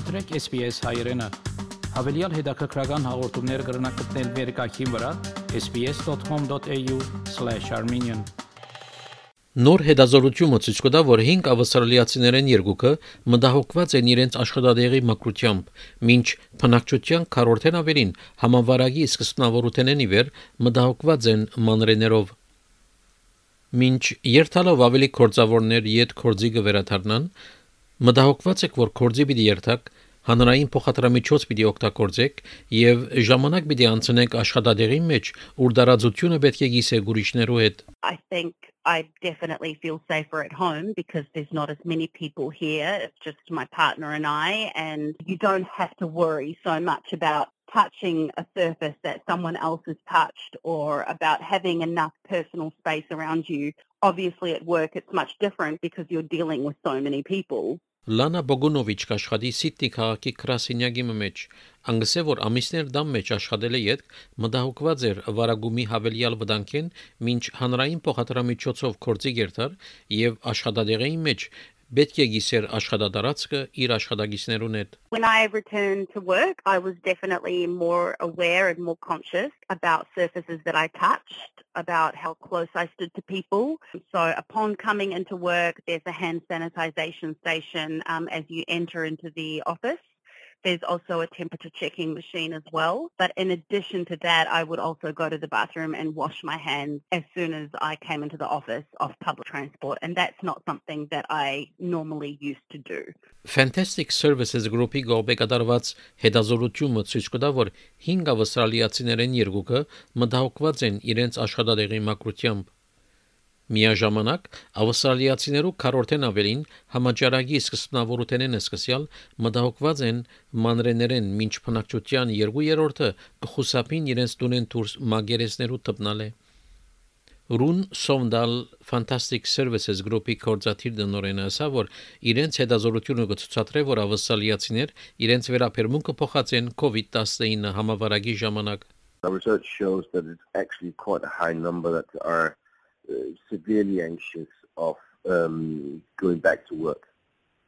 մտրեք SPS հայերեն։ Հավելյալ հետաքրքրական հաղորդումներ կգրնակցնել վերկայքին վրա sps.com.au/armenian Նոր հետազոտությունը ցույց կտա, որ 5 ավստրալիացիներեն երկուքը մտահոգված են իրենց աշխատադեղի մակրությամբ, ինչ փնակչության քառորդեն ավելին համավարակի սկզբնավորութենեն ի վեր մտահոգված են մանրեներով։ Մինչ երթալով ավելի կորձավորներ յետ կորձի կվերաթարնան, Մտահոգված եք, որ կորձի պիտի երթակ, հանրային փոխադրամիջոց պիտի օգտագործեք եւ ժամանակ պիտի անցնեք աշխատադեղի մեջ, ուր դարաձությունը պետք է գիսե գուրիչներու հետ։ I think I definitely feel safer at home because there's not as many people here. It's just my partner and I, and you don't have to worry so much about touching a surface that someone else has touched or about having enough personal space around you. Obviously, at work, it's much different because you're dealing with so many people. Լանա Բոգունովիչ կաշխատի Սիդնի քաղաքի Կրասինյագի մեջ, անգսե որ ամիսներ դամ մեջ աշխատել է յետ մտահոգված էր վարագումի հավելյալ վտանգեն, ինչ հանրային փոխադրամիջոցով կորցի գերտար եւ աշխատադեղի մեջ պետք է գիսեր աշխատատարածքը իր աշխատագիցներուն հետ When I returned to work, I was definitely more aware and more conscious about surfaces that I touched, about how close I stood to people. So upon coming into work, there's a hand sanitization station um, as you enter into the office. There's also a temperature checking machine as well. But in addition to that, I would also go to the bathroom and wash my hands as soon as I came into the office off public transport. And that's not something that I normally used to do. Fantastic Services Group-ի գոբեկատարված հետազոտությունը ցույց կտա, որ 5 ավստրալիացիներեն երկուքը մտահոգված են իրենց աշխատադեղի մակրությամբ Միաժամանակ ավստրալիացիներու քառորդեն ավելին համաճարակի սկզբնավորութենեն սկսյալ մտահոգված են մանրեներեն ոչ փնակչության 2/3-ը կխուսափին իրենց դունեն դուրս մագերեսներու տպնալե Ռուն Սոնդալ Fantastic Services Group-ի կորզաթիր դնորենը ասա, որ իրենց հետազոտությունը կցուցադրե, որ ավստրալիացիներ իրենց վերաբերմունքը փոխած են COVID-19 համավարակի ժամանակ Our research shows that it's actually quite a high number that are severely anxious of um, going back to work.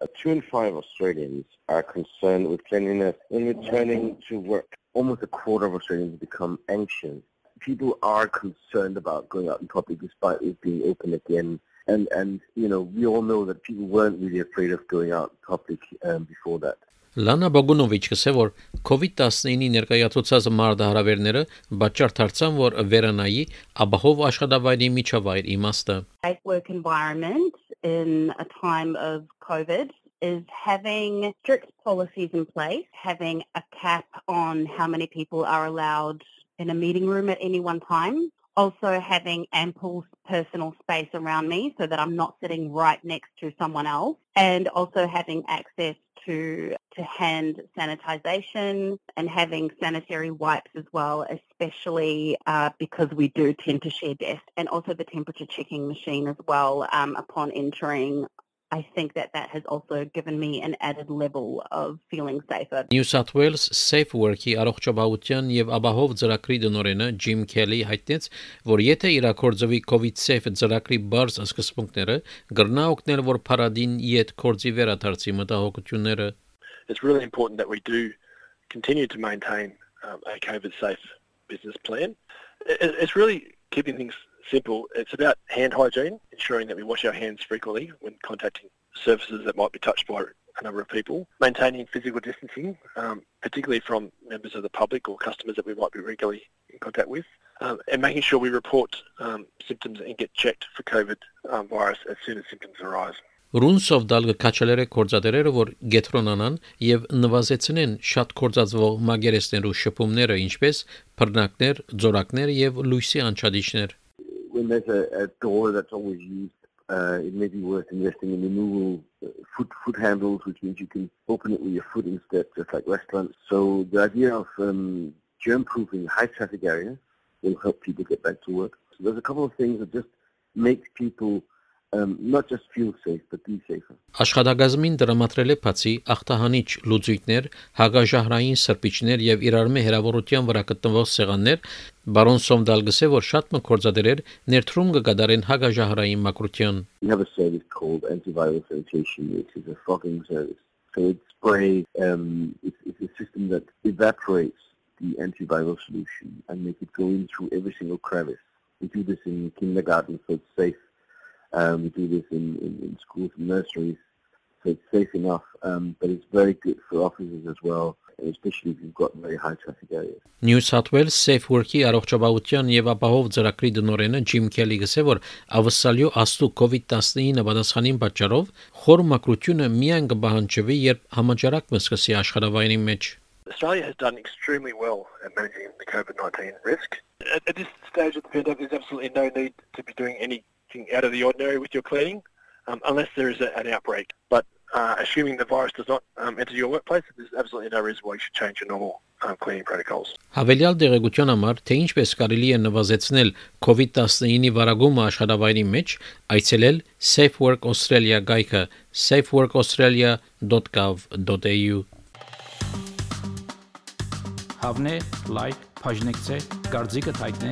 Uh, two in five Australians are concerned with cleanliness in returning to work. Almost a quarter of Australians become anxious. People are concerned about going out in public despite it being open again. And, and you know, we all know that people weren't really afraid of going out in public um, before that. Լանա Բոգունովիչ կսե որ COVID-19-ի ներկայացուցած մարդահրավերները բաճար դարձան որ վերանայի աբահով աշխատավայրի միջավայր իմաստը Safe work environment in a time of COVID is having strict policies in place, having a cap on how many people are allowed in a meeting room at any one time, also having ample personal space around me so that I'm not sitting right next to someone else, and also having access to, to hand sanitization and having sanitary wipes as well, especially uh, because we do tend to share desks, and also the temperature checking machine as well um, upon entering I think that that has also given me an added level of feeling safer. New South Wales Safe Work-ի առողջապահության եւ ապահով ծրագրի դնորենը Jim Kelly հայտնեց, որ եթե իրակորձվի COVID Safe ծրագրի բարձ սկզբունքները, կգրնա օգնել, որ Փարադին իդ կորձի վերադարձի մտահոգությունները. It's really important that we do continue to maintain um, a COVID safe business plan. It, it's really keeping things simple. It's about hand hygiene, ensuring that we wash our hands frequently when contacting surfaces that might be touched by a number of people, maintaining physical distancing, um, particularly from members of the public or customers that we might be regularly in contact with, um, and making sure we report um, symptoms and get checked for COVID um, virus as soon as symptoms arise. Ռունսով դալգը կաչալերը կորցածերերը որ գետրոնանան եւ նվազեցնեն շատ կորցածվող մագերեսներու շփումները ինչպես բռնակներ, ձորակներ եւ լույսի անչադիչներ when there's a, a door that's always used, uh, it may be worth investing in removable uh, foot foot handles, which means you can open it with your foot instead, just like restaurants. So the idea of um, germ-proofing high traffic areas will help people get back to work. So there's a couple of things that just make people um, not just feel safe but be safer. Աշխատագազմին դրամատրել է բացի ախտահանիչ լուծույթներ, հագաժահրային սրբիչներ եւ իրարմե հերավորության վրա գտնվող սեղաններ, բարոն Սոմդալ գսե որ շատ մկորձադերեր ներդրում կգադարեն հագաժահրային մակրության. We have a service called antiviral sanitation which is a fogging service. So it spray um, it's, it's a system that evaporates the antiviral solution and make it go in through every single crevice. We do this in kindergarten, so it's safe. Um, we do this in, in, in schools and nurseries, so it's safe enough. Um, but it's very good for offices as well, especially if you've got very high traffic areas. New South Wales Safe Work-ի առողջապահության եւ ապահով ծրագրի դնորենը Ջիմ Քելի գսե որ ավսալյո աստու COVID-19 պատասխանին պատճառով խոր մակրությունը միայն կբահանջվի երբ համաճարակ մսկսի աշխարհավայրի մեջ Australia has done extremely well at managing the COVID-19 risk. At, at this stage of the pandemic, there's absolutely no need to be doing anything out of the ordinary with your cleaning um, unless there is a, an outbreak. But uh, assuming the virus does not um, enter your workplace, there's absolutely no reason why you should change your normal um, cleaning protocols. Հավելյալ դեղեցության համար թե ինչպես կարելի է նվազեցնել COVID-19-ի վարագումը աշխարհավայրի մեջ, այցելել Safe Work Australia գայքը safeworkaustralia.gov.au Հավնե, լայք, բաժնեկցե, դարձիկը թայտնե,